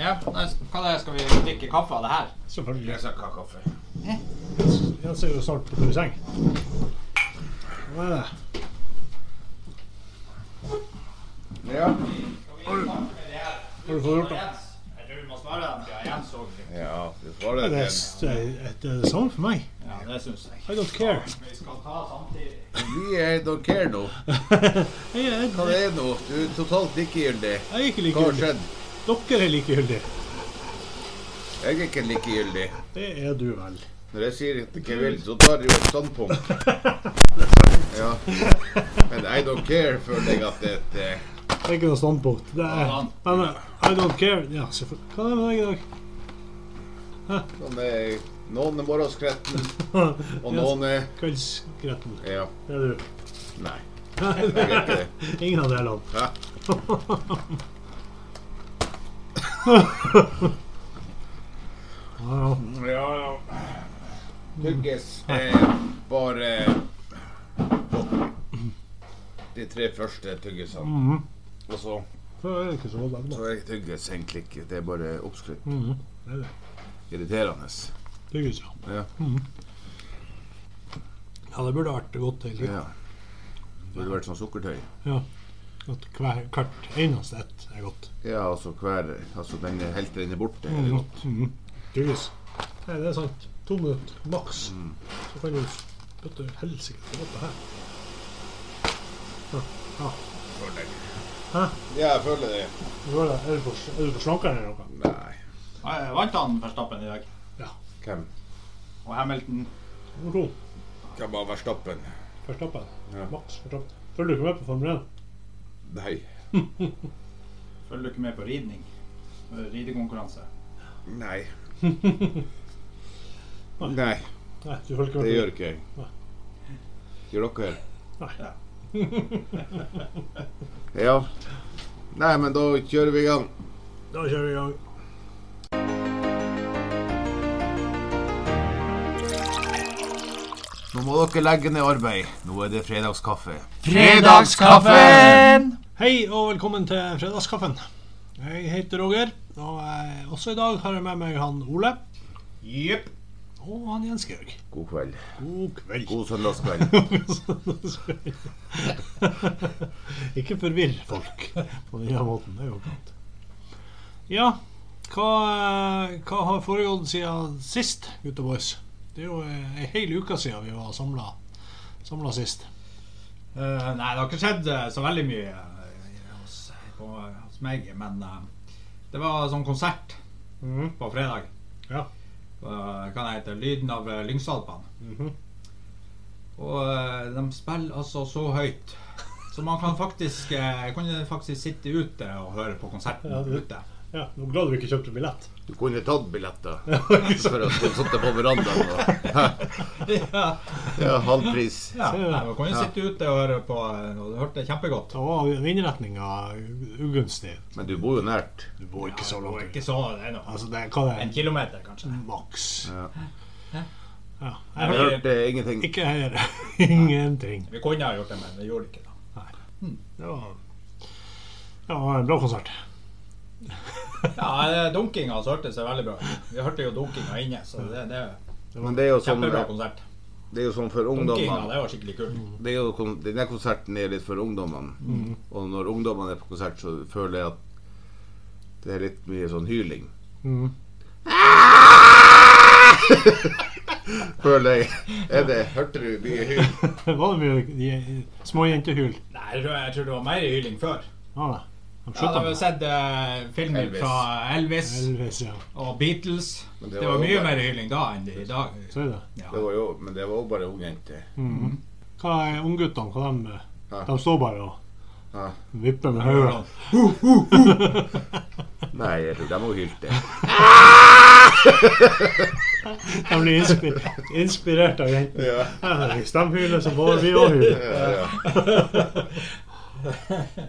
Ja, nei, hva det er, Skal vi drikke kaffe av det her? Selvfølgelig. Jeg skal ha kaffe. Jeg ser jo snart på tur i seng. Hva er det? Ja. Har du fått gjort det? Jeg tror vi må svare den til Jens òg. ja, du får svarer er det, det, er det samme for meg. Ja, det syns jeg. I don't care. Vi skal ta samtidig. Vi er I don't care nå. Hva er, det nå? Du er totalt likegyldig. Hva har skjedd? Dere er likegyldige. Jeg er ikke likegyldig. Det er du vel. Når jeg sier at jeg ikke vil, så tar jeg jo et standpunkt. Ja. Men I don't care føler jeg at det er et eh, Det er ikke noe standpunkt. Det er, Ja, men eh, I don't care. Ja, selvfølgelig. Hva er det med deg i dag? Sånn er Noen er morgenskretten, og noen er Kveldsgretten. Ja. Det er du. Nei, jeg er ikke det. Ingen av delene. Hæ? Ja, ja. Tygges er bare de tre første tyggisene. Mhm. Og så, Så er det ikke så godt så er tygges egentlig ikke. Det er bare oppskrytt. Mm. Det er det. Irriterende. Tyggis, ja. Ja. Ja, det burde vært godt hele ja. Det burde vært sånn sukkertøy. Ja. At hver, hvert eneste ett er godt. Ja, altså hver Altså den er helt den er borte. er det godt. Mm. Tydeligvis. Nei, det er sant. To minutter maks. Mm. Så kan du spytte helsike til godt det her. Ja. ja. Hæ? Ja, jeg føler det. Er det? Er du for, er du på slankeren eller noe? Nei. Eh, Vant han Verstappen i dag? Ja. Hvem? Og Hamilton? Nummer to. Hvem var Verstappen? Verstappen. Ja. Max Verstappen. Følger du ikke med på Formel 1? Nei. Følger du ikke med på ridning? Ridekonkurranse? Nei. Nei, Nei, du ikke det gjør ikke jeg. Gjør dere? Ja. Ja. Nei, men da kjører vi i gang. Da kjører vi i gang. Nå må dere legge ned arbeid. Nå er det fredagskaffe. Fredagskaffen! Hei og velkommen til Fredagskaffen. Jeg heter Roger, og jeg, også i dag har jeg med meg han Ole. Jepp. Og han Jens Georg. God kveld. God kveld. God søndagskveld. Ikke forvirr folk på denne måten. Det er jo klart. Ja, hva, hva har foregått siden sist, gutta boys? Det er jo eh, ei hel uke siden vi var samla sist. Uh, nei, det har ikke skjedd eh, så veldig mye eh, hos, meg, men eh, det var sånn konsert Mhm. på fredag. Ja. Kan det heter Lyden av lyngsalpene'. Mm Mhm. Og eh, de spiller altså så høyt. Så man kan faktisk eh, kunne faktisk sitte ute og høre på konserten Ja, ute. Ja. Nå er glad du ikke kjøpte billett. Du kunne tatt billetter for å sitte på verandaen. Og, ja, ja, halv pris. ja. Ser du kan jo sitte ute og høre på, og det hørte kjempegodt. Da var vindretninga ugunstig. Men du bor jo nært. Du bor ikke så Ja, langt. Ikke så, det er. Altså, det, hva det En er kilometer, kanskje. Maks. Ja. Ja. Nei, Jeg Jeg hørte, hørte ingenting. Ikke her. Ingenting. Vi kunne ha gjort det, men vi gjorde det ikke. da. Det var, det var en bra konsert. Ja, dunkinga Dunkinga hørtes veldig bra ut. Vi hørte jo dunkinga inne, så det, det Men det er jo sånn, kjempebra konsert. det er jo sånn for ungdommene. det var skikkelig kult. Det er jo, denne konserten er litt for ungdommene. Mm. Og når ungdommene er på konsert, så føler jeg at det er litt mye sånn hyling. Mm. Føler jeg. Er det, hørte du mye hyl? Var det mye de, små? Nei, jeg tror, jeg tror det var mer hyling før. De Ja, da har vi sett uh, filmer Elvis. fra Elvis Elvis, ja. og Beatles. Det Det, det var, var mye bare- mer hyling da enn det i dag. Så er det. Ja. Det var jo, men det var jo bare ungjenter. Mhm. Hva er ungguttene? Hva de, de står bare og Hæ? vipper med hodet. Nei, jeg tror de har hylt det. De blir inspir inspirert av jentene. Ja. Ja, Hvis de hyler, så må vi òg hyle.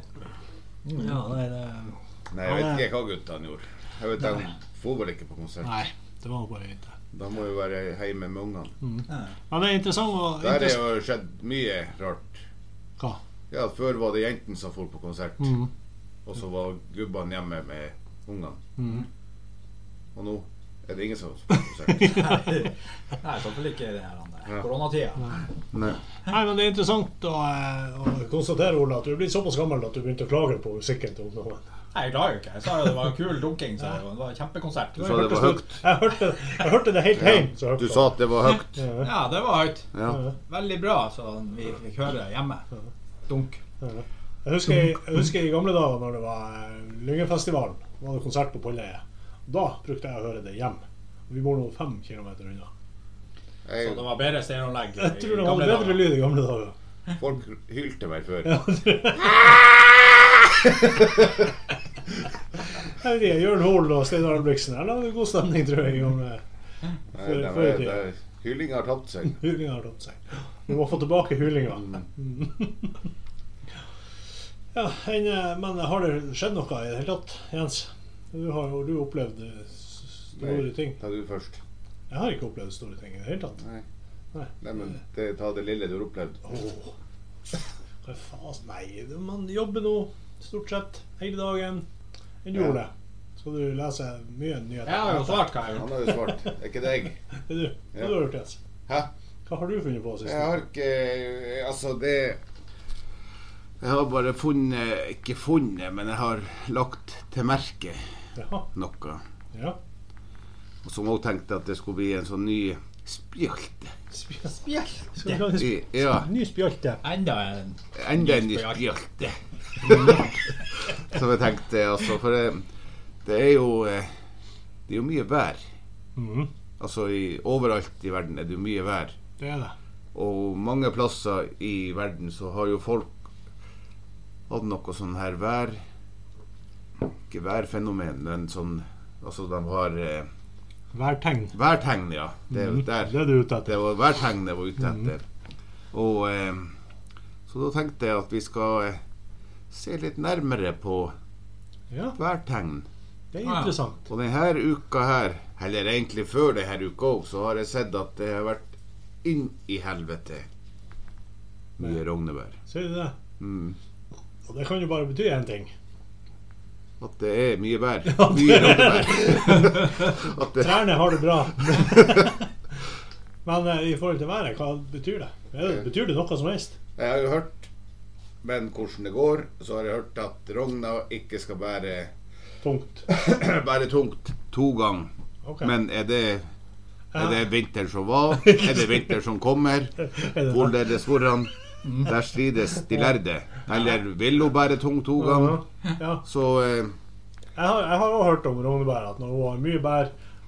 Ja, ja. Nei, det Nei, jeg vet ikke hva guttene gjorde. Jeg vet De får vel ikke på konsert. Nei, det var bare jenter. Da må jo være hjemme med ungene. Men det er interessant å Der er jo skjedd mye rart. Hva? Ja, Før var det jentene som for på konsert, mm. og så var gubbene hjemme med ungene. Mhm. Og nå er det ingen som har konsert. Nei, selvfølgelig ikke i denne koronatida. Nei. Nei, men det er interessant å, eh, å konstatere, Ole, at du er blitt såpass gammel at du begynte å klage på musikken til ungdommen. Nei, jeg klager jo ikke. Jeg sa jo det var kul dunking, så det var en kjempekonsert. Du sa det var høyt. Jeg hørte, jeg hørte det helt hjem. Ja, Du sa at det var høyt. Ja, det var høyt. Ja. Veldig bra, så vi fikk høre hjemme. Dunk. Jeg husker, jeg husker i gamle dager når det var eh, Lyngefestivalen, var det konsert på Polleiet. Da brukte jeg å høre det hjem. Vi bor nå fem kilometer unna. Så det var bedre stereoanlegg Jeg tror det var bedre lyd i gamle dager. folk hylte meg før. Jeg vet ikke, Jørn Hoel og Steinar Albrigtsen. Her hadde god stemning, tror jeg. i gamle Nei, Før- det før i var- tida. det- Hyllinga har tapt seg. Hylinga har tatt seg. Vi må få tilbake hylinga. Ja, en, eh, men har det skjedd noe i det hele tatt, Jens? Du har jo du opplevd eh, store Nei, ting. Ta du først. Jeg har ikke opplevd store ting i det hele tatt. Nei. Nei. Nei, men det, ta det lille du har opplevd. Åh. Hva faen? Nei, man jobber nå stort sett hele dagen. Enn du, Ja. Ole? Skal du lese mye nyheter? Jeg har jo svart hva jeg har Han har jo svart. Er ikke deg? Det er du. Hva Ja. har du gjort, Jens? Hæ? Hva har du funnet på sist? Jeg har ikke Altså, det Jeg har bare funnet Ikke funnet, men jeg har lagt til merke Jaha. noe. Ja. Og som også tenkte at det skulle bli en sånn ny spjølte. Spjølt. Spjelt. Skal vi lage en sp Ja. ny spjølte? Enda en Enda en ny spjølte. spjølte. Som jeg tenkte, altså. For det, det er jo eh, Det er jo mye vær. Mm. Altså i, overalt i verden er det jo mye vær. det er det. Og mange plasser i verden så har jo folk hatt noe sånn her vær Ikke værfenomen, men sånn Altså de har eh, Værtegn. Værtegn, ja. Det Mhm, der. Det er du ute etter. Det var værtegn jeg var ute etter. Og eh, Så da tenkte jeg at vi skal eh, se litt nærmere på Ja, værtegn. det er interessant. Og denne uka her, eller egentlig før denne uka òg, så har jeg sett at det har vært inn i helvete mye rognebær. Ser du det? Mm. Og det kan jo bare bety én ting. At det er mye bær. Mye rognebær. At det, Trærne har det bra. Men uh, i forhold til været, hva betyr det? Er det betyr det noe som helst? jeg har jo hørt, men hvordan det går, så har jeg hørt at rogna ikke skal bære, Tungt. bære tungt to ganger. Okay. Men er det, er det Ja. vinter som var? Er det vinter som kommer? Er Hvor er det svorran? Der strides de lærde. Eller vil hun bære tung to ganger? Så eh, Jeg har, jeg har også hørt om rognebær at når hun har mye bær,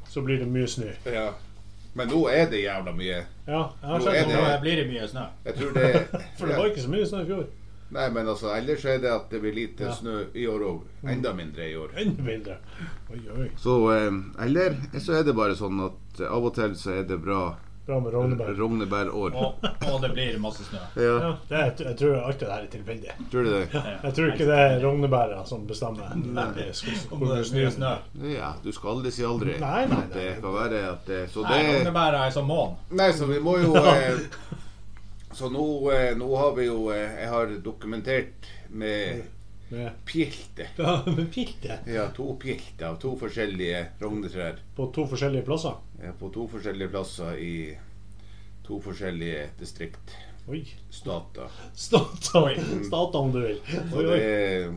så blir det mye snø. Ja. Men nå er det jævla mye. Ja, jeg har Nå sett er det- det. Nå blir det mye snø. Jeg tror det For det var ikke så mye snø i fjor. Nei, men altså, ellers er det at det blir lite Ja. snø i år òg. Enda mindre i år. Enda mindre. Oi, oi. Så eh, Eller så er det bare sånn at av og til så er det bra Bra med rognebær. rognebærår. Og, og det blir masse snø. Ja, Ja, det jeg tror alt det her er tilfeldig. tror du det? Jeg tror ikke det er rognebæra som bestemmer. nei. Om det er snø. snø. Ja, du skal aldri si aldri. Nei, nei, nei. det kan være at det Så Nei, det rognebæra er som månen. Nei, så vi må jo eh, Så nå, eh, nå har vi jo eh, Jeg har dokumentert med Med, pjelte. ja, med pilte Ja, to pjelter av to forskjellige rognetrær. på to forskjellige plasser. Ja, på to forskjellige plasser i to forskjellige distrikt. Oi. Stater. Stata, Stata om du vil. Så Oi, det, er-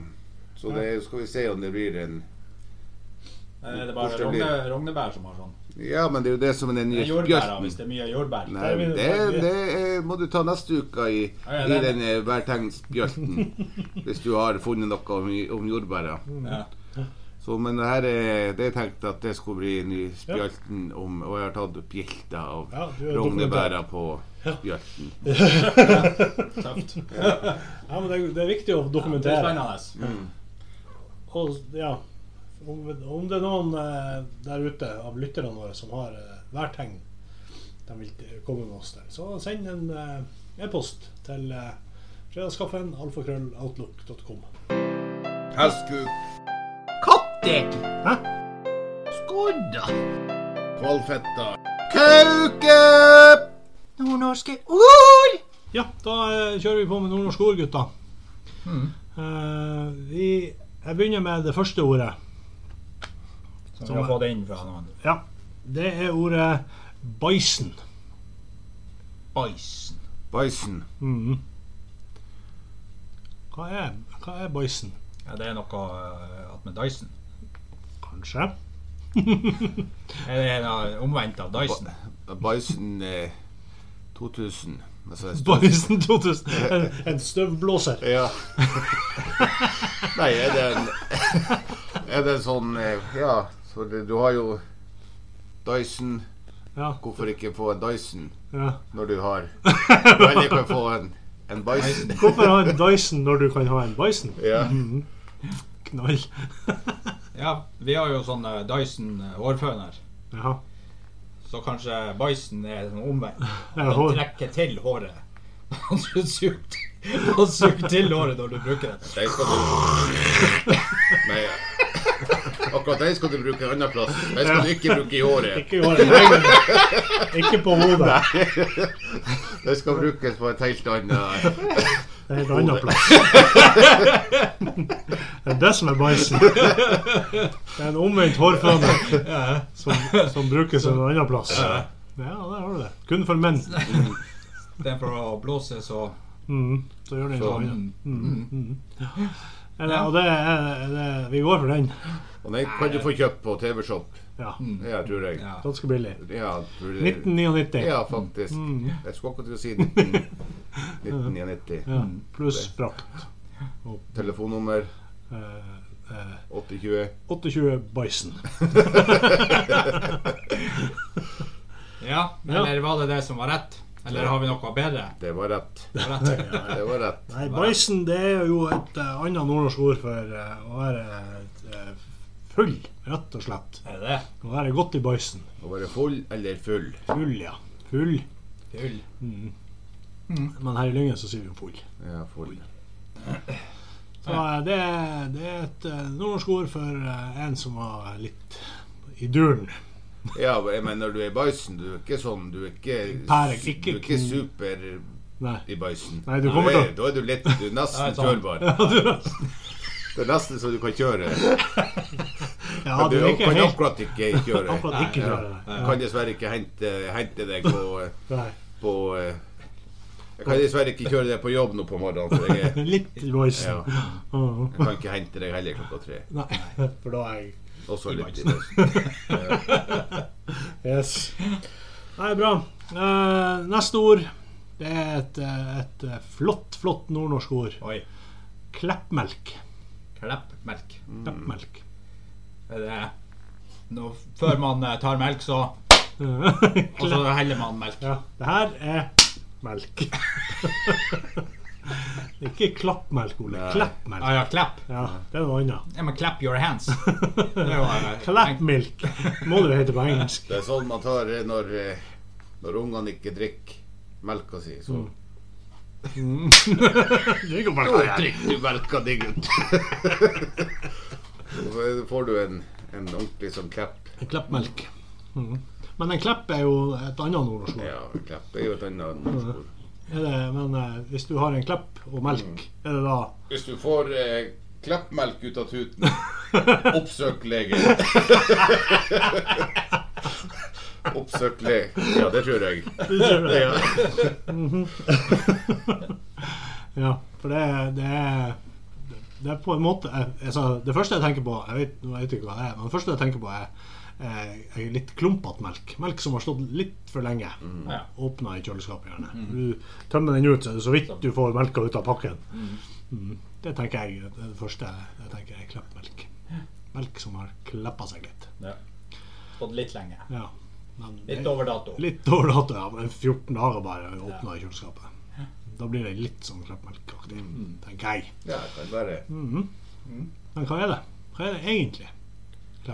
så det skal vi se om det blir en Eh, Det er bare rogne, rognebær som har sånn. Ja, men det er jo det som er den Det nye er hvis det er mye jordbær. Nei, det, det er, må du ta neste uke i, ah, ja, i den værtegnsbjørten. hvis du har funnet noe om, om jordbæra. Ja. Så, men det her er, det jeg tenkte at det skulle bli en ny spjølten om Og jeg har tatt pjelter av Ja, rognebæra på spjølten. Tøft. Ja, men det, er- det er viktig å Det er dokumentere. Mm. Og ja, om, om det er noen eh, der ute av lytterne våre som har eh, værtegn de vil eh, komme med oss der, så send en e-post til fredagskaffen alfakrølloutlook.com. Hestkuk, Kattegg. Hæ? Skodda! kvalfetta, kauke! Nordnorske ord! Ja, da kjører vi på med nordnorske ord, gutta. Mm. Uh, vi, jeg begynner med det første ordet. Som Som vi har fått inn fra noen. Ja. Det er ordet bison. Bison. Bison. Mhm. Hva er, hva er bison? Ja, det er noe uh, med Dyson. Kanskje? Er det noe omvendt av Dyson? Bison eh, 2000. Altså, en Bison 2000. En, en støvblåser. Ja. Nei, er det en Er det en sånn eh, Ja, det, du har jo Dyson. Ja. Hvorfor ikke få en Dyson ja. når du har Du kan få en, en Bison. Hvorfor ha en Dyson når du kan ha en bison? Ja. Knall. Ja, vi har jo sånn uh, Dyson uh, hårføner. Ja. Så kanskje Bison er sånn omvendt. Han trekker til håret. Han suger til håret når du bruker det. Nei. Akkurat den skal du bruke en annen plass. Den skal du ikke bruke i håret. Ikke i håret. Nei, Ikke på hodet. Den skal brukes på et helt annet Det er en annen plass. Det er det som er bæsjen. Det er en omvendt hårføner som, som brukes en annen plass. Ja, der har du det. Kun for menn. Istedenfor å blåse, så mm, Så gjør den Så, noe Mm, mm, Mhm, mhm. Og det er det, Vi går for den. Og den kan du få kjøpt på TV-shop. Ja. Ja, tror jeg. ja. Ganske billig. Ja, 1999. Ja, faktisk. Mm. Jeg skulle akkurat til å si 19, 1999. Ja, pluss frakt. Telefonnummer Uh, uh, 820? 820 Bison. ja. Eller var det det som var rett? Eller har vi noe bedre? Det var rett. Det var rett. Det var rett. Nei, Bison det er jo et uh, annet nordnorsk ord for uh, å være eh, full, rett og slett. Er det Må være godt i Bison. Må være full eller full. Full, ja. Full. Full. Men her i Lyngen så sier vi full. Ja, full. Så eh, det, er- det er et nordnorsk ord for eh, en som var litt i duren. Ja, men når du er i bøysen, du er ikke sånn Du er ikke, Per, ikke- du er ikke super Nei. i bøysen. Nei, du kommer til Da er du litt Du er nesten kjørbar. Ja, du, Det er nesten så du kan kjøre. ja, du kan helt akkurat ikke kjøre. akkurat ikke Nei, ja. kjøre det. Jeg kan dessverre ikke hente, hente deg på, på eh, Jeg kan dessverre ikke kjøre deg på jobb nå på morgenen. For jeg, er, Litt voice. Ja, Mhm. jeg kan ikke hente deg heller klokka tre. Nei, for da er jeg Også I litt. Yes. Nei, bra. Uh, neste ord. Det er et, eh, et flott, flott nordnorsk ord. Oi. Kleppmelk. Kleppmelk. Kleppmelk. Er det nå, Før man eh, tar melk, så Og så heller man melk. ja, det her er melk. Er ikke klappmelk, Ole. Kleppmelk. Ah, ja, klepp. Ja, det er noe annet. Ja, men clap your hands. Eh, Kleppmilk må det hete på engelsk. Det er sånn man tar eh, når, når ungene ikke drikker melka si. Så Mm. Drikker du melka di, gutt! Så får du en, en ordentlig sånn klepp. En Kleppmelk. Mm. Men en klepp er jo et annet nordnorsk ord. Ja, en klepp er jo et annet nordnorsk ord. Er men eh, hvis du har en klepp og melk, er det da Hvis du får eh, kleppmelk ut av tuten, oppsøk lege. oppsøk lege. Ja, det tror jeg. Ja. Ja, for det, det er Det er på en måte jeg, altså, Det første jeg tenker på Jeg vet, jeg vet ikke hva det er, men det første jeg tenker på, er eh, er litt klumpete melk. Melk som har stått litt for lenge. Ja. Åpna i kjøleskapet, gjerne. Du tømmer den ut, så er det så vidt du får melka ut av pakken. Mm. Det tenker jeg det er det første jeg tenker er klept Melk Melk som har kleppa seg litt. Ja. Stått litt lenge. Ja. Men Litt det- over dato. Litt over dato, ja. Men 14 dager bare åpna i kjøleskapet. Da blir det litt sånn kleppmelkaktig, tenker jeg. ja, det kan være. Men hva er det? Hva er det egentlig?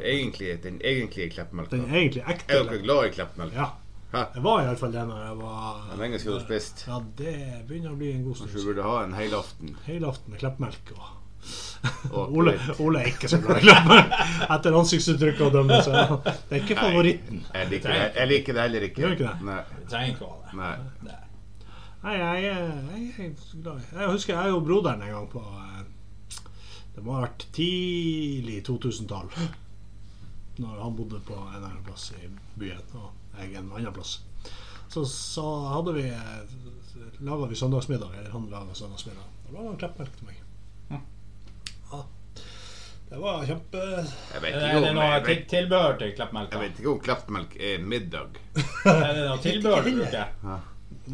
Egentlig, den egentlige kleppmelka. Den egentlig ekte Er dere glad i kleppmelk? Ja. Hæ? Jeg var iallfall det når jeg var Det er lenge siden du har spist. Ja, det begynner å bli en god Kanskje du burde ha en helaften. Helaften med kleppmelk. Og Og Ole, Ole er ikke så glad i kleppmelk. Etter ansiktsuttrykket å dømme, så det er ikke favoritten. Jeg liker, det, jeg liker det heller ikke. Gjør du ikke det? Nei. Det trenger ikke å ha det. Nei. Nei. jeg, jeg, er- jeg er så glad i Jeg husker jeg og broderen en gang på eh, Det må ha vært tidlig 2000-tall. når han bodde på en eller annen plass i byen, og jeg en annen plass. Så, så hadde vi laga vi søndagsmiddag, eller han laga søndagsmiddag. Da laga han kleppmelk til meg. Ja. Det var kjempe Jeg vet Er ikke det om, noe jeg vet, tilbehør til jeg vet ikke om kleppmelk er middag. Er det noe tilbehør du bruker?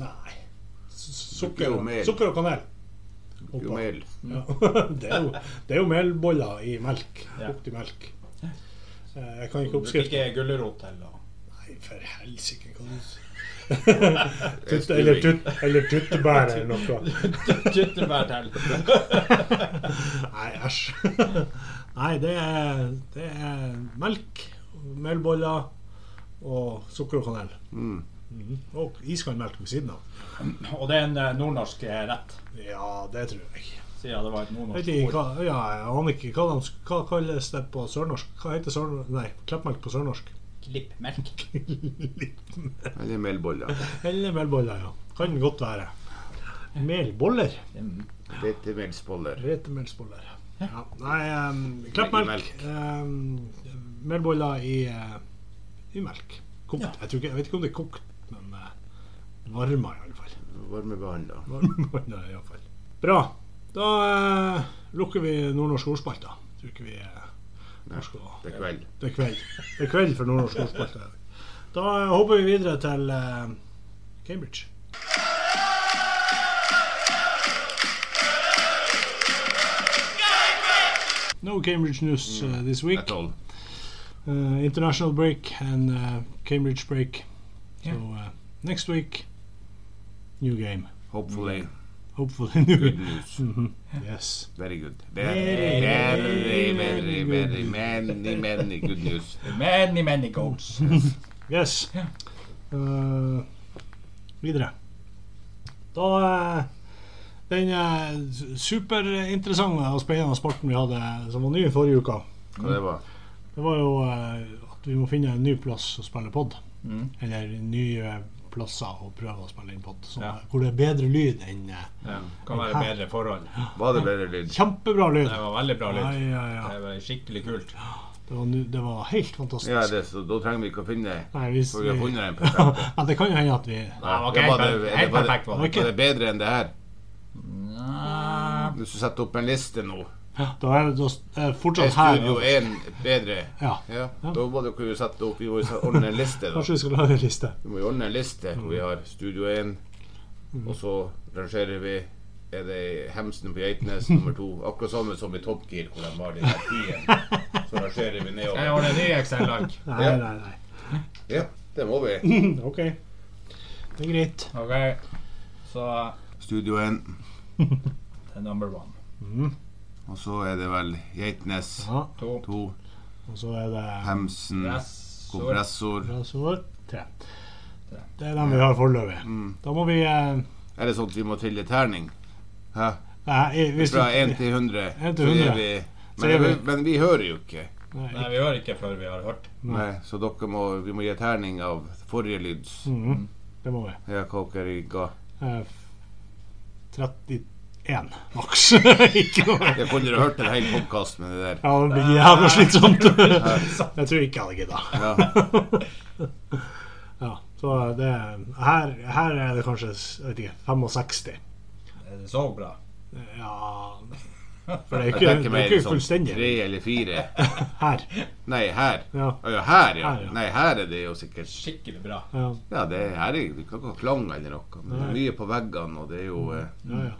Nei. Sukker, og, mel. sukker og kanel. Jo mel. Ja. det, er jo, det er jo melboller i melk. Ja. Kokt i melk. Eh, Jeg kan ikke Du bruker oppskriften. ikke gulrot til Nei, for helsike. du eller, tut, eller tuttebær eller noe. tuttebær til. Nei, æsj. Nei, det er, det er melk, melboller og sukker og kanel. Mm. Mhm. Og iskald melk ved siden av. Og det er en eh, nordnorsk eh, rett, Ja, det tror jeg. siden det var et nordnorsk ord. hva, ja, jeg aner ikke hva, de, hva kalles det på sørnorsk. Hva heter sørnorsk? Nei, kleppmelk på sørnorsk. Klippmelk. Eller melboller. Eller melboller, ja. Kan godt være. Melboller. Mm. Hvetemelsboller. Hvetemelsboller. Ja. Nei, um, kleppmelk. Um, melboller i, uh, i melk. Kokt. Ja. Jeg, tror ikke, jeg vet ikke om det er kokt, varma i Varmebehandla. fall. Varmebehandla. iallfall. i alle fall. Bra. Da eh, lukker vi nordnorsk ordspalte. Tror ikke vi uh, Nei, det er kveld. Det er kveld. Det er kveld for nordnorsk ordspalte. Da eh, hopper vi videre til eh, Cambridge. No Cambridge news uh, this week. At all. Uh, international break and uh, Cambridge break. Yeah. So uh, next week, new game. Hopefully. Hopefully new Good game. news. -hmm. Yes. Very good. Very, Very, very, very very, good. very many, many good news. Many, many goats. Yes. Uh, videre. Da uh, Den uh, superinteressante og spennende sporten vi hadde, som var ny i forrige uke, Hva det var? det var jo at vi må finne en ny plass å spille pod. Mm. Eller nye plasser og prøve å spille inn pod. Ja. Hvor det er bedre lyd enn uh, Ja, kan være bedre forhold. Var det bedre lyd? Kjempebra lyd! Det var veldig bra lyd. ja, ja. Det var skikkelig kult. Det var, det var helt fantastisk. Ja, det, så da trenger vi ikke å finne Nei, hvis, For vi har funnet en perfekt. ja, det kan jo hende at vi det var det- det var det- var det. Var det bedre enn det her? Nei. Hvis du setter opp en liste nå Da er det, da det fortsatt her. Studio 1 bedre? Ja. Ja, Da må dere jo sette opp Vi må jo ordne en liste. da Kanskje vi skal lage en liste. Vi må jo ordne en liste hvor vi har Studio 1, Mm. og så rangerer vi Er det Hemsen på Geitnes nummer to? Akkurat samme som i Top Gear, hvor de har den her. Så rangerer vi Jeg nedover. har en ny Excel-ark. Nei, Ja. nei, nei. Ja, det må vi. OK. Det er greit. Ok, så Studio 1. det er number one. Mhm. Og så er det vel Geitnes. Ja. To. to. Og så er det Hemsen. Kompressor. Kompressor. Tre. Det er dem vi har foreløpig. Mm. Da må vi eh, Er det sånn at vi må trille terning? Hæ? Nei, jeg, Fra 1 til 100, 1 til 100. Vi, men, vi, men, vi, hører jo ikke. Nei, Nei vi hører ikke før vi har hørt. Nei, Så dere må, vi må gi terning av forrige lyds. Mm. Det må vi. Ja, hva dere ga eh, 32 én, maks. ikke noe. Jeg kunne dere hørt en hel podkast med det der. Ja, det blir jævla slitsomt. jeg tror ikke jeg hadde gidda. Ja. ja, så det her, her, er det kanskje jeg vet ikke, 65. Er det så bra? Ja For det er ikke, det er ikke. Sånn tre eller fire. Her. Nei, her. Ja. Her, ja. Nei, her er det jo sikkert Skikkelig bra. Ja, det er, her er det ikke noe klang eller noe. Men det er mye på veggene, og det er jo mm. eh, ja, ja.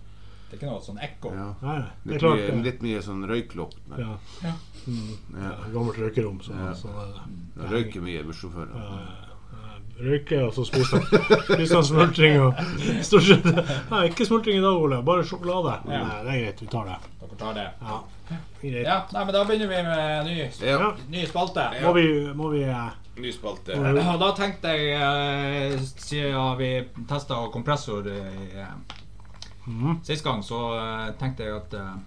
Det er ikke noe sånn ekko. ja. Nei, det er Litt, klart mye, litt mye sånn røyklukt. Ja. Ja. Mm, Ja. ja, gammelt røykerom, så, Ja. sånn det. røyker mye bussjåfører. Ja, ja. Og så spiser han smultring og stort sett Nei, ikke smultring i dag, Ole. Bare sjokolade. Ja. Nei, det er greit. Vi tar det. Dere tar det. Ja, greit. Ja, nei, men da begynner vi med ny, ny spalte. Må vi, må vi uh, Ny spalte. Ja. Og da tenkte jeg, uh, siden vi testa kompressor eh, mhm. sist gang, så eh, tenkte jeg at eh,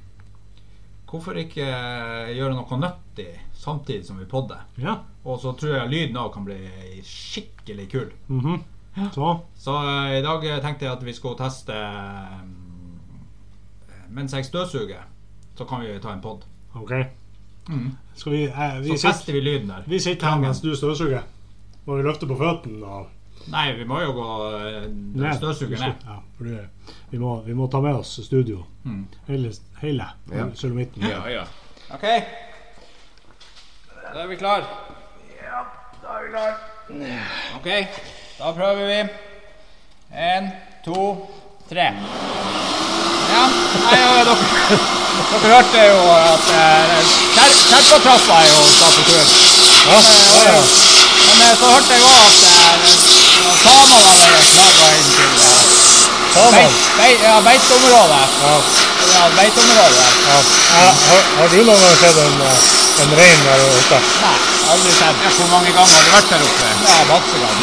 Hvorfor ikke eh, gjøre noe nyttig samtidig som vi podder? Ja. Og så tror jeg lyden òg kan bli skikkelig kul. mhm. Så. Så uh, i dag tenkte jeg at vi skulle teste um, Mens jeg støvsuger, så kan vi ta en pod. OK. Skal vi, eh, vi, Så sitter, tester vi lyden der. vi sitter her mens du støvsuger. Må vi løfte på føttene og Nei, vi må jo gå eh, ned? støvsuger ned. Ja, for det, vi, må, vi må ta med oss studio. Mm. Hele, hele Ja. sulamitten. Ja, ja. OK. Da er vi klar. Ja, da er vi klar. OK, da prøver vi. En, to, tre. Ja, nei, ja, dere, dere hørte jo at eh, Kjer- Kjerpatrappa er jo satt på tur. Ja, ja, ja. Så hørte jeg òg at samene hadde klaga inn til eh, beit, beit, ja, beiteområdet. Ja. Ja, beiteområdet. Ja. Ja, har, har du noen gang sett en, eh, en rein der oppe? Nei, aldri sett. Hvor mange ganger har du vært der oppe? Ja, masse ganger.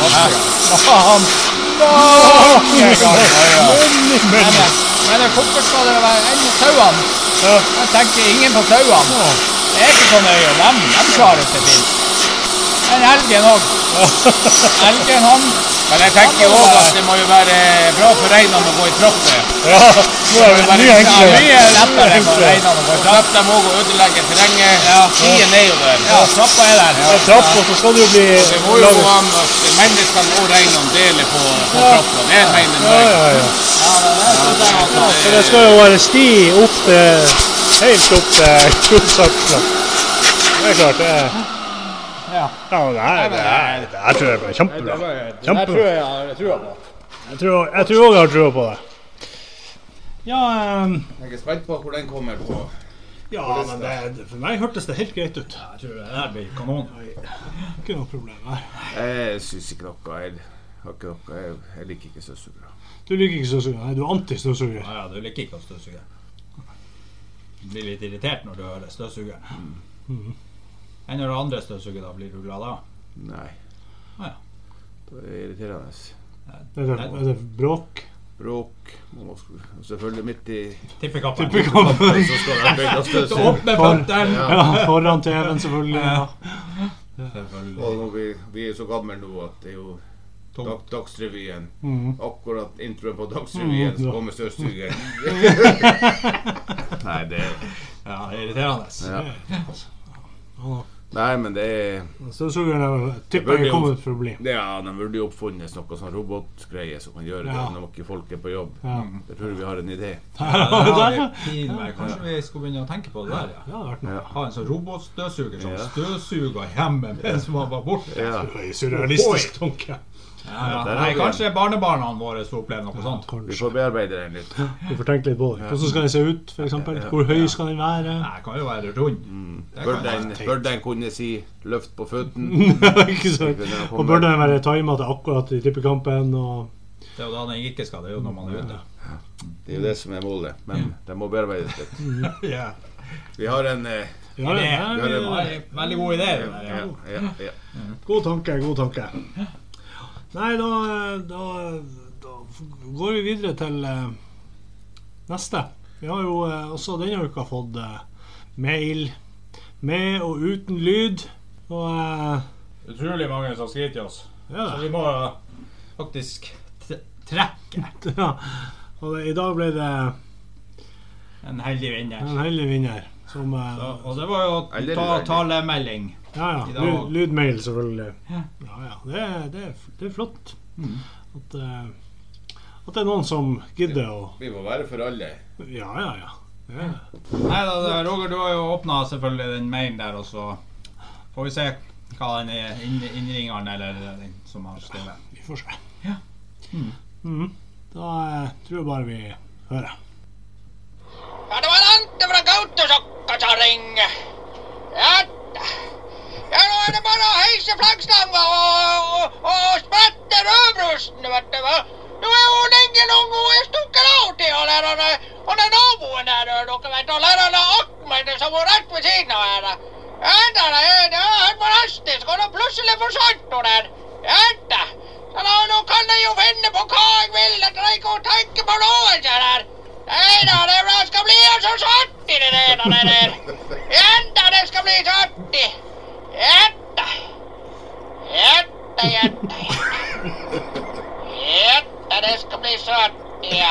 Masse ganger. Men, Men, men, eh, hvorfor skal det være enn sauene? ja. Jeg tenker ingen på sauene. Det er ikke så nøye. De, de klarer seg fint. Men elgen òg. Elgen, han Men jeg tenker jo òg at det må jo være bra for reinene å gå i trapper. Ja, nå er det mye Ja, enklere. mye lettere for reinene å gå i trapp. De òg og ødelegge terrenget. Ja. Stien er jo der. Ja, trappa er der. Ja, trappa, så skal det jo bli Det må jo gå an at menneskene og reinene deler på, på trappa. Det mener Ja, jeg. ja, ja. Ja, det, det, det, det, det, det skal jo være sti opp til Helt opp til Kullsakla. Det er klart, det er ja. Ja, det her, det her, det her tror jeg blir kjempebra. Det Kjempebra. tror jeg jeg har trua på. Jeg tror òg jeg har trua på det. Ja, um, Jeg er spent på hvor den kommer på. ja men det, for meg hørtes det helt greit ut. Jeg tror det her blir kanon. Ikke noe problem her. Jeg syns ikke noe. Jeg, har ikke noe. jeg, jeg liker ikke støvsugere. Du liker ikke støvsuger? Nei, du er anti-støvsuger. Ja, ja, du liker ikke å støvsuge. Du blir litt irritert når du hører støvsuger. Mhm. Enn når andre støvsuger, da blir du glad da? Nei. Ah, ja. Det er irriterende. Er det, er det bråk? Bråk. Selvfølgelig midt i Tippekappen. Tippekappen. så skal det opp med For- føttene! Ja, foran TV-en, selvfølgelig. Ja. Selvfølgelig. Og når vi, vi er så gamle nå at det er jo dag, Dagsrevyen. Mm. Akkurat introen på Dagsrevyen, Mm, ja. så kommer støvsugeren. Nei, det er Ja, det er irriterende. ja. Ja. Nei, men det er så er tipper jeg kommer å bli. det er, De burde jo oppfunnet noe sånn robotgreie som kan gjøre Ja. det når ikke folk er på jobb. Ja. Jeg tror vi har en idé. Ja, det har vi Der. Kanskje vi skulle begynne å tenke på det der, ja. Ja. Ja. Ha en sånn robotstøvsuger som Ja. støvsuger hjemme mens man var borte. Ja. Det er en surrealistisk tanke. Ja, Nei, kanskje barnebarna våre får oppleve noe sånt. Vi får bearbeide den litt. Vi får tenke litt på det. Hvordan skal den se ut, f.eks.? Hvor høy skal den være? Nei, kan jo være rund. Mm. Bør den, bør den kunne si 'løft på føttene'? ikke sant? Og bør den være tima til akkurat i tippekampen? Og Det er jo da den ikke skal, det er jo når man er ute. Det er jo det som er målet. Men den må bearbeides litt. Ja. Vi har en eh, ja, Det ja, er det er veldig god idé. ja, ja. ja, ja. God tanke, god tanke. Nei, da, da, da går vi videre til eh, neste. Vi har jo eh, også denne uka fått eh, mail med og uten lyd. Og eh, Utrolig mange som skriver til oss. ja, Så vi må faktisk trekke ja. Og i dag ble det en heldig vinner. en heldig vinner. Som Så, og det var jo ta, talemelding. Ja, ja. Lydmail, selvfølgelig. Ja. Ja, ja. Det, det, det er flott Mm. at, eh, at det er noen som gidder å Vi må være for alle. Ja, ja, ja. Er, Nei da, Roger, du har jo åpna selvfølgelig den mailen der, og så får vi se hva den er innringeren eller den som har skrevet. vi får se. Ja. Mm. Mm. Da eh, tror jeg bare vi hører. Ja, det var Ante fra Gautosokka som ringer. Ja, ja, bare flaggstanga og, og, og sprette rødbrusen, vet du. hva. Nå er jo Ingen og hun er stukket av til han der, er- er naboen der, dere vet. Han er han Ahmed som er rett ved siden av her. Ja, da, det er helt fantastisk. Og nå plutselig forsvant hun der. Da. Så da, nå kan jeg jo finne på hva jeg vil. Jeg trenger ikke å tenke på noe, kjære her. Nei da, det skal bli så artig det der. Der. Da, det skal bli så. Ja Että jättä, jättä deska blir svartja.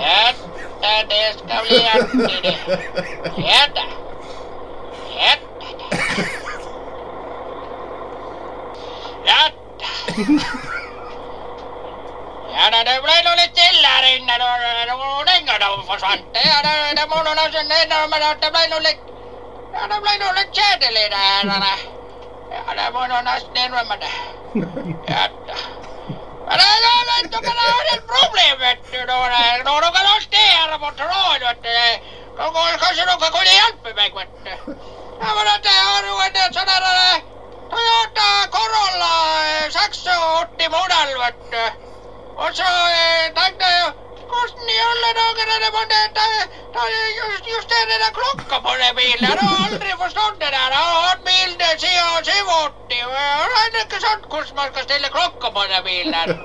Jättä deska blir jättide. Jätä. Jättä. Jättä. Ja det blev nog lite illa här inne då. Det var ordning och de försvann. Ja, det var nog någonsin inne men det blev nog lite... Ja, det blev nog lite tjäderlig där. Her. da. Ja, det må nå nesten innrømme det. Ja da. Men det, det, vet dere, det er et problem, vet du, når, når dere har sted her på tråden, vet du. Kan- kan- Kanskje dere kunne hjelpe meg, vet du. Ja, men at jeg har jo en sånn der eh, Toyota Corolla eh, 86 modell, vet du. Og så eh, tenkte jeg jo hvordan i alle dager er det man just, justere den klokka på den bilen? Jeg har aldri forstått det der. Jeg har hatt bil siden 87, og jeg vet ikke sant hvordan man skal stille klokka på den bilen.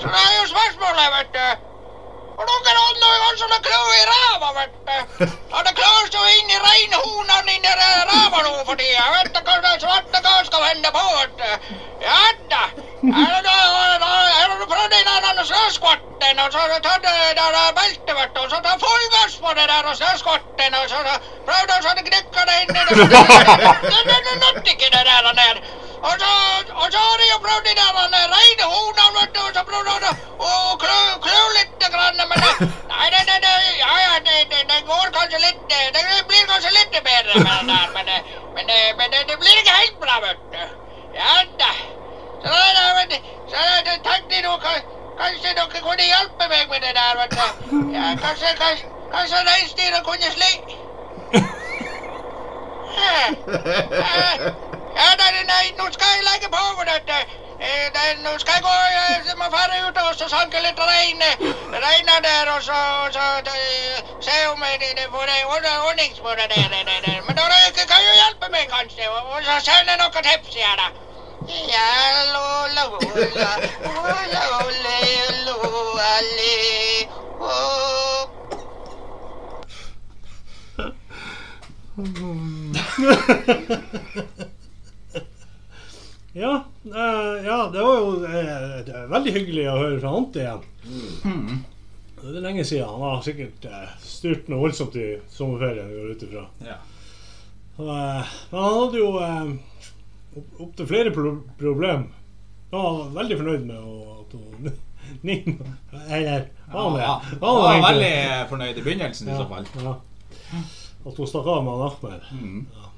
Så det er jo spørsmålet, vet du. Og dere hadde noe ganske sånn i ræva, vet du. Hadde klør så inn i reinhornene inni ræva nå for tida. Vet du hva det svarte hva skal vende på, vet du. Ja da. Det har du prøvd den der snøskvatten, og så har du det der beltet, vet du, og så tatt full gass på det der snøskvatten, og så prøvde du å knekke det inni det. Det det- det nytter ikke det der. Og så, og så jo prøvd de der reinhornene, vet du, så prøvde jeg å klø, klø litt, grann, men det, nei, det, det, det, ja, ja, det, det, det går kanskje litt, det blir kanskje litt bedre med det der, men, men, men det, det blir ikke helt bra, vet du. Ja da. Så da, du, så da tenkte jeg nå, kanskje dere kunne hjelpe meg med det der, vet du. Ja, kanskje, kanskje, kanskje reinsdyra kunne sli... Ja, nej, nej, nu ska jag lägga på det. Eh, nu ska jag gå, jag måste fara ut och så sanka lite regn, regna där och så, så se om det får ordning på det där. Men då kan ju hjälpa mig kanske och så sälja något tips gärna. Ja, lola, lola, lola, lola, lola, Mm. Ja, eh, ja, det var jo eh, det er veldig hyggelig å høre fra Ante igjen. Det er lenge siden. Han har sikkert eh, styrt noe voldsomt i sommerferien. går ut ifra. Ja. Og, eh, men han hadde jo eh, opp- opptil flere pro problem. Han var veldig fornøyd med at hun Nina Eller han? Ja, Var han var veldig fornøyd i begynnelsen, i så fall. Ja. At hun stakk av med han Ahmed. Mm. Ja,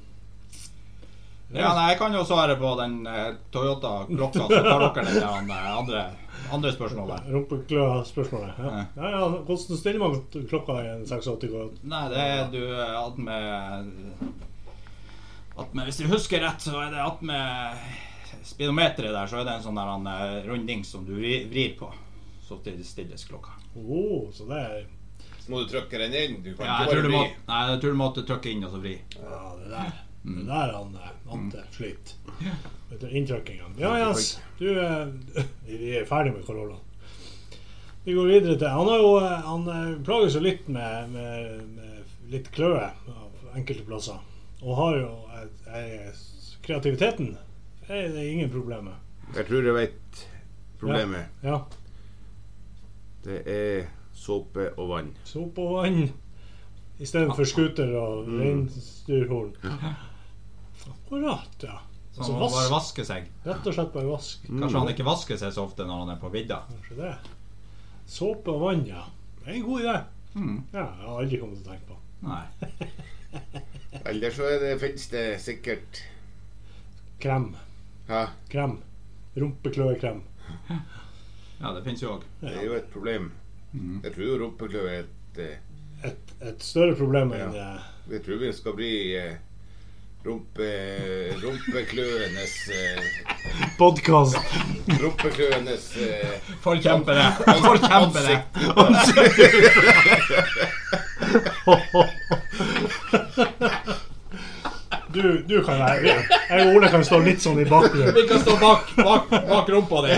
nei, Jeg kan jo svare på den eh, Toyota-klokka, så tar dere det der andre, andre, andre spørsmålet. Rumpeklø-spørsmålet. Ja. Ja. Ja, ja, hvordan stiller man klokka i en 86 grad? Nei, det er du attmed attmed- Hvis du husker rett, så er det attmed speedometeret der, så er det en sånn der en, eh, runding som du vri- vrir på. Så det stilles klokka. Oh, så det er Så må du trykke den inn. Du kan Ja, jeg ikke tror du bare må, vri. nei, jeg tror du måtte trykke inn og så vri. Ja, det der. Det der han Ante mm. sliter. Etter du, Inntrykkinga. Ja, Jens. Du, eh, vi er ferdig med Corolla. Vi går videre til Han, har jo, eh, han eh, plages jo litt med, med, med litt kløe av enkelte plasser. Og har jo et, et, kreativiteten er det ingen problemer. Jeg tror jeg vet problemet. Ja. Det er såpe og vann. Såpe og vann istedenfor scooter og Mm. reinsdyrhorn. Akkurat, ja. Så Altså, han må vask. bare vaske seg. Rett og slett bare vask. Kanskje han ikke vasker seg så ofte når han er på vidda. Kanskje det. Såpe og vann, ja. Det er en god idé. Mm. Ja, jeg har aldri kommet til å tenke på. Nei. Eller så det, finnes det sikkert Krem. Hæ? Krem. Rumpekløekrem. Ja, det fins jo òg. det er jo et problem. Mm. Jeg tror jo er et eh, Et, et større problem enn Ja. eh, Jeg tror vi skal bli eh, rumpe, rumpekløenes eh, podkast. Rumpekløenes eh, Forkjempere! Forkjempere! Du, du kan være Jeg og Ole kan stå litt sånn i bakgrunnen. Vi kan stå bak, bak, bak rumpa di.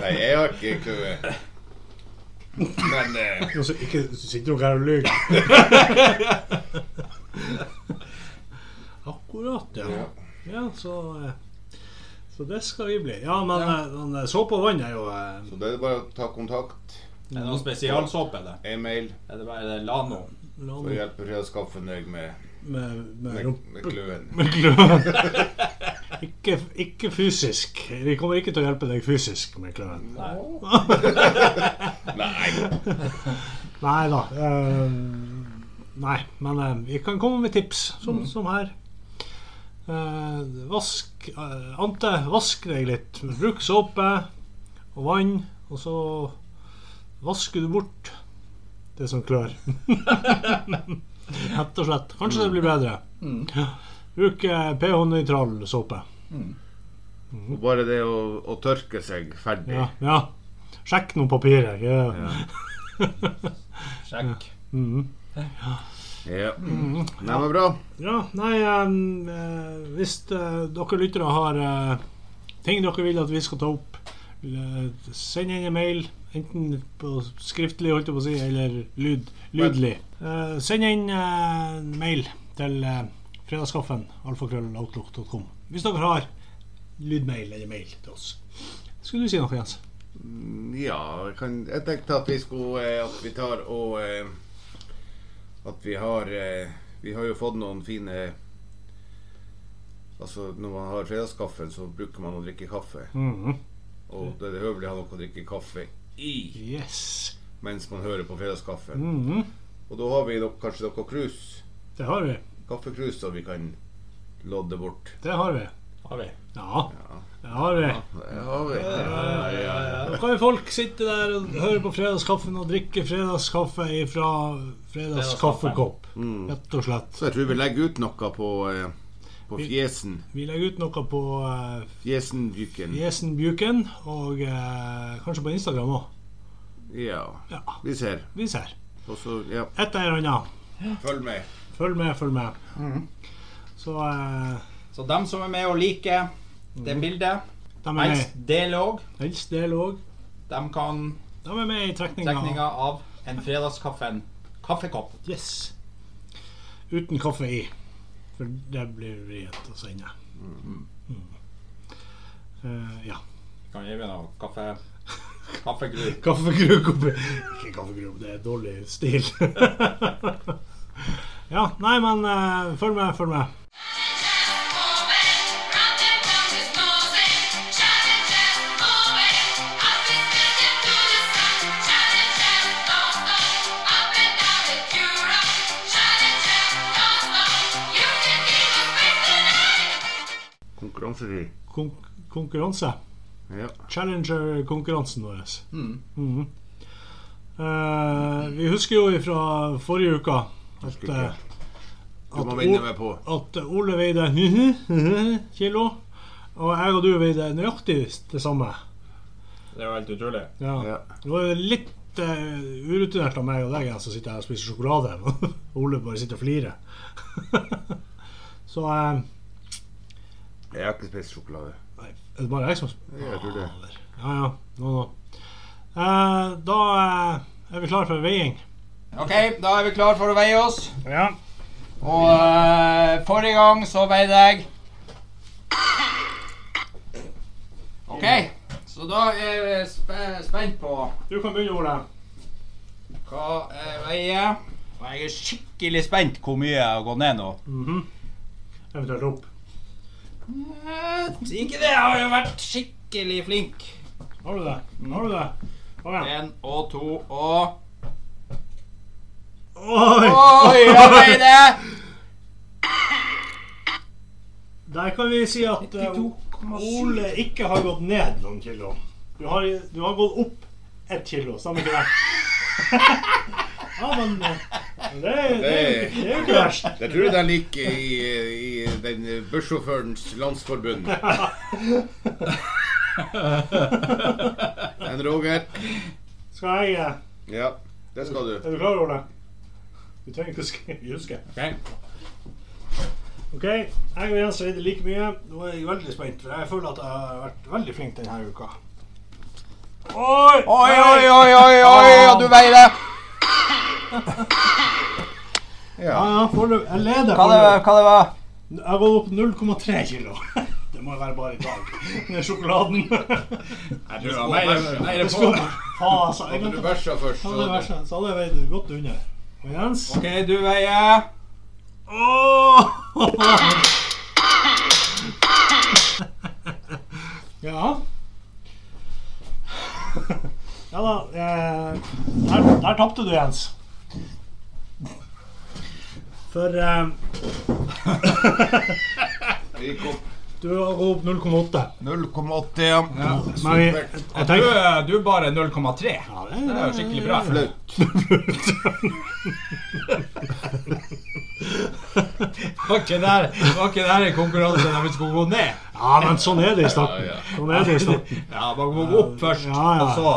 Nei, jeg har ikke kløe. Men eh, Nå så- Ikke sitter dere her og lyver. Akkurat, ja. Ja. Ja, så eh, Så det skal vi bli. Ja, men ja. eh, såpe og vann er jo eh, Så det er bare å ta kontakt. Er det noen spesialsåpe? det? E-mail. Er det bare Lano? Lano. Så noe hjelper til å skaffe deg med, med, med, med, med kløen. med kløen. ikke, ikke fysisk. Vi kommer ikke til å hjelpe deg fysisk med kløen. Nei. Nei da. Uh, nei, men uh, vi kan komme med tips, som, som her. Eh, vask eh, Ante, vask deg litt. Bruk såpe og vann, og så vasker du bort det som klør. Rett og slett. Kanskje det blir bedre. Ja. Bruk eh, pH-nøytral såpe. Og bare det å, å tørke seg ferdig. Ja, ja. Sjekk noen papirer. Ja. Sjekk. Mhm. Ja. Nei, var bra. Ja, nei eh, Hvis uh, dere lyttere har uh, ting dere vil at vi skal ta opp, eh, send inn en mail. Enten på skriftlig, holdt jeg på å si, eller lyd, lydlig. Eh, send inn en mail til uh, fredagskaffen, alfakrølloutlook.com. Hvis dere har lydmail eller mail til oss. Skulle du si noe, Jens? Ja, jeg, kan, jeg tenkte at vi skulle At vi tar og eh, At vi har eh, Vi har jo fått noen fine Altså Når man har fredagskaffen, så bruker man å drikke kaffe. Mhm. Og det er høvelig å ha noe å drikke kaffe i Yes. mens man hører på fredagskaffen. Mhm. Og da har vi nok, kanskje noe krus. Det har vi. Kaffekrus som vi kan lodde bort. Det har vi. Har vi. Ja, det har vi. Det har vi. Ja, ja, ja. Nå kan jo folk sitte der og høre på fredagskaffen og drikke fredagskaffe fra fredagskaffekopp. Mm. Rett og slett. Så jeg tror vi legger ut noe på, eh, på fjesen. Vi legger ut noe på uh, Fjesenbjuken. Fjesenbjuken og uh, kanskje på Instagram òg. Ja. Ja, Vi ser. vi ser. Og så, ja. Et eller annet. Følg med. Følg med, følg med. Mm. Så uh, Så dem som er med og liker det bildet, de er helst del Helst de kan De er med i trekninga. trekninga av en fredagskaffen kaffekopp. Yes. Uten kaffe i. For det blir vrient å sende. Mm. Eh, ja. Kan gi meg noe kaffe kaffegru. Kaffekruk oppi Ikke kaffegru, det er dårlig stil. ja, nei, men uh, følg med, følg med. Konkurransefri. Kon konkurranse. Ja. Challenger-konkurransen vår. Mm. Mhm. Eh, vi husker jo fra forrige uke at, eh, at, at Ole veide kilo, og jeg og du veide nøyaktig det samme. Det er jo helt utrolig. Ja. Ja. Det var litt uh, urutinert av meg og deg som sitter her og spiser sjokolade. Ole bare sitter og flirer. Så eh, Jeg har ikke spist sjokolade. nei, Er det bare jeg som Ja, jeg tror det. Ja, ja. Nå, nå. Eh, da eh, er vi klar for veiing. OK, da er vi klar for å veie oss. Ja. Og eh, forrige gang så veide jeg OK, så da er vi spe spent på Du kan begynne, Ole. hva jeg veier. Og jeg er skikkelig spent hvor mye jeg har gått ned nå. Mhm. Eventuelt opp. Ikke det, jeg har jo vært skikkelig flink. Har du det? Har du det? Kom igjen. Én og to og Oi! Oi, jeg veide Der kan vi si at uh, Ole ikke har gått ned noen kilo. Du har, du har gått opp ett kilo, stemmer ikke det? ja, men eh, det, er- det, jo ikke- det er jo ikke verst. Det tror jeg de liker i, i den bussjåførens landsforbund. En Roger. Skal jeg eh, Ja, det skal du. Er du klar over det? Du trenger ikke å huske. Ok. Ok, jeg og Jens veide like mye. Nå er jeg veldig spent, for jeg føler at jeg har vært veldig flink denne uka. Oi! Oi, oi, oi, oi, oi, oi. du veier. Ja, ja, foreløpig. Jeg leder Hva det, foreløpig. hva det var Jeg har gått opp 0,3 kilo. Det må jo være bare i dag. Med sjokoladen. Jeg tror det var mer, mer på. Faen, altså. Jeg du bæsja først, Så hadde jeg vært så hadde jeg veid godt under. Og Jens OK, du veier oh! Ja. Ja da. Eh, der der tapte du, Jens. For eh, opp du har gått 0,8. 0,8, ja. Men vi, jeg Du, tenker du er bare 0,3. ja, Det er jo skikkelig bra. Flaut. Var ikke der, var ikke der en konkurranse der vi skulle gå ned? Ja, men sånn er det i starten. Sånn er det i starten. Ja, man må gå opp først, Ja, ja. og så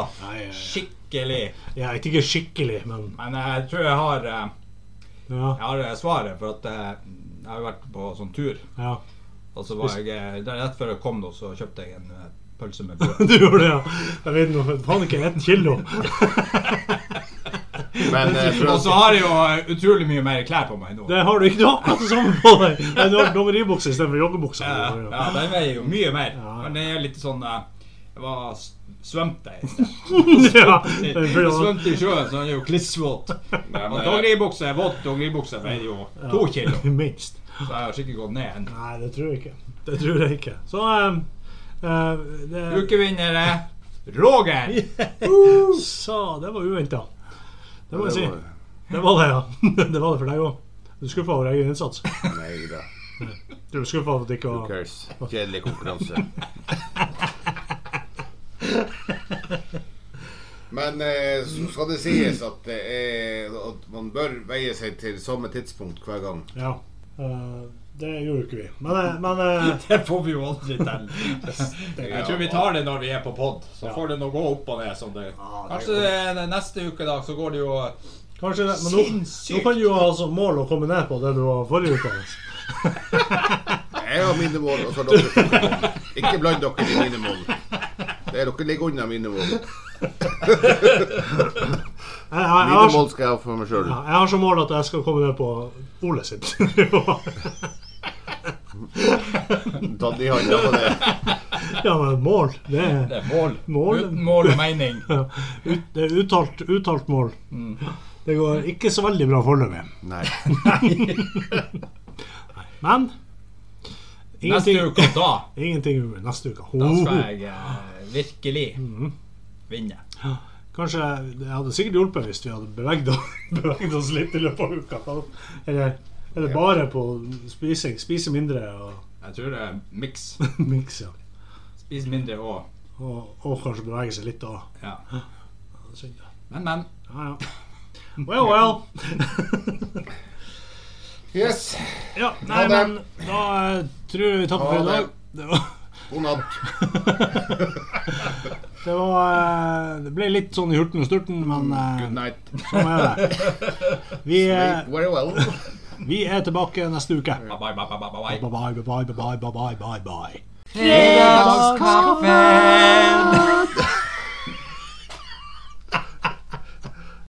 skikkelig. Jeg vet ikke skikkelig, men Men jeg tror jeg har, eh, ja. jeg har eh, svaret, for at eh, jeg har vært på sånn tur. ja. Og så var jeg, eh, der Rett før jeg kom, nå, så kjøpte jeg en pølse med brød. Du gjorde det, ja. Jeg vet nå faen ikke ett kilo. Men eh, Og så har jeg jo utrolig mye mer klær på meg nå. Det har du ikke. Du har akkurat det samme på deg. Du har dongeribukse istedenfor joggebukse. Ja, ja, den veier jo mye mer. Ja. Men det er litt sånn Jeg var svømte i sted. ja. Svømte i sjøen, så han er jo klissvåt. Dongeribukse er våt dongeribukse veier jo to kilo. Minst. Så jeg har sikkert gått ned en. Nei, det tror jeg ikke. Det tror jeg ikke. Så um, uh, det, Ukevinner er Roger! Så det var uventa. Det må jeg si. det var- Det ja. Det var det for deg òg. Du er skuffa over egen innsats. Nei da. Du er skuffa over at det ikke var? Kjedelig konkurranse. Men eh, så skal det sies at, det er, at man bør veie seg til samme tidspunkt hver gang. Ja. Eh, det gjorde ikke vi. Men, eh, men eh, Det får vi jo aldri til. Jeg tror vi tar det når vi er på pod. Så Ja. får det nå gå opp og ned som det Kanskje neste uke da, så går det jo kanskje det. Men nå, nå kan du jo ha som mål å komme ned på det du var forrige uke. Jeg har mine mål, og så har dere sine mål. Ikke bland dere i mine mål. Det er dere ligger unna mine mål. Mine mål skal jeg ha for meg sjøl. ja, jeg har som mål at jeg skal komme ned på Ole sitt. Ta de hånda på det. ja, men mål, det er, Det er mål. Mål. Mål og mening. ja, ut, det er uttalt, uttalt mål. Det går ikke så veldig bra foreløpig. Nei. Men Neste ingenting, uke da, ingenting neste uke. da skal jeg eh, virkelig vinne. Kanskje Det hadde sikkert hjulpet hvis vi hadde beveget oss, beveget oss litt i løpet av uka. Eller, eller bare på spising. Spise mindre og Jeg tror det er miks. miks, ja. Spise mindre og Og, og kanskje bevege seg litt da. ja. Synd, ja. Men, men. Ja, ja. Well, well. Yes. Ja, nei, men da eh, tror jeg vi takker for i dag. Det var, God natt. det, var, eh, det ble litt sånn i hurten og sturten, men mm, eh, Good night. sånn er det. Vi, eh, very well. vi er tilbake neste uke. Bye, bye, bye, bye, bye, bye, bye, bye, bye, bye, bye, bye. Fredagskaffen!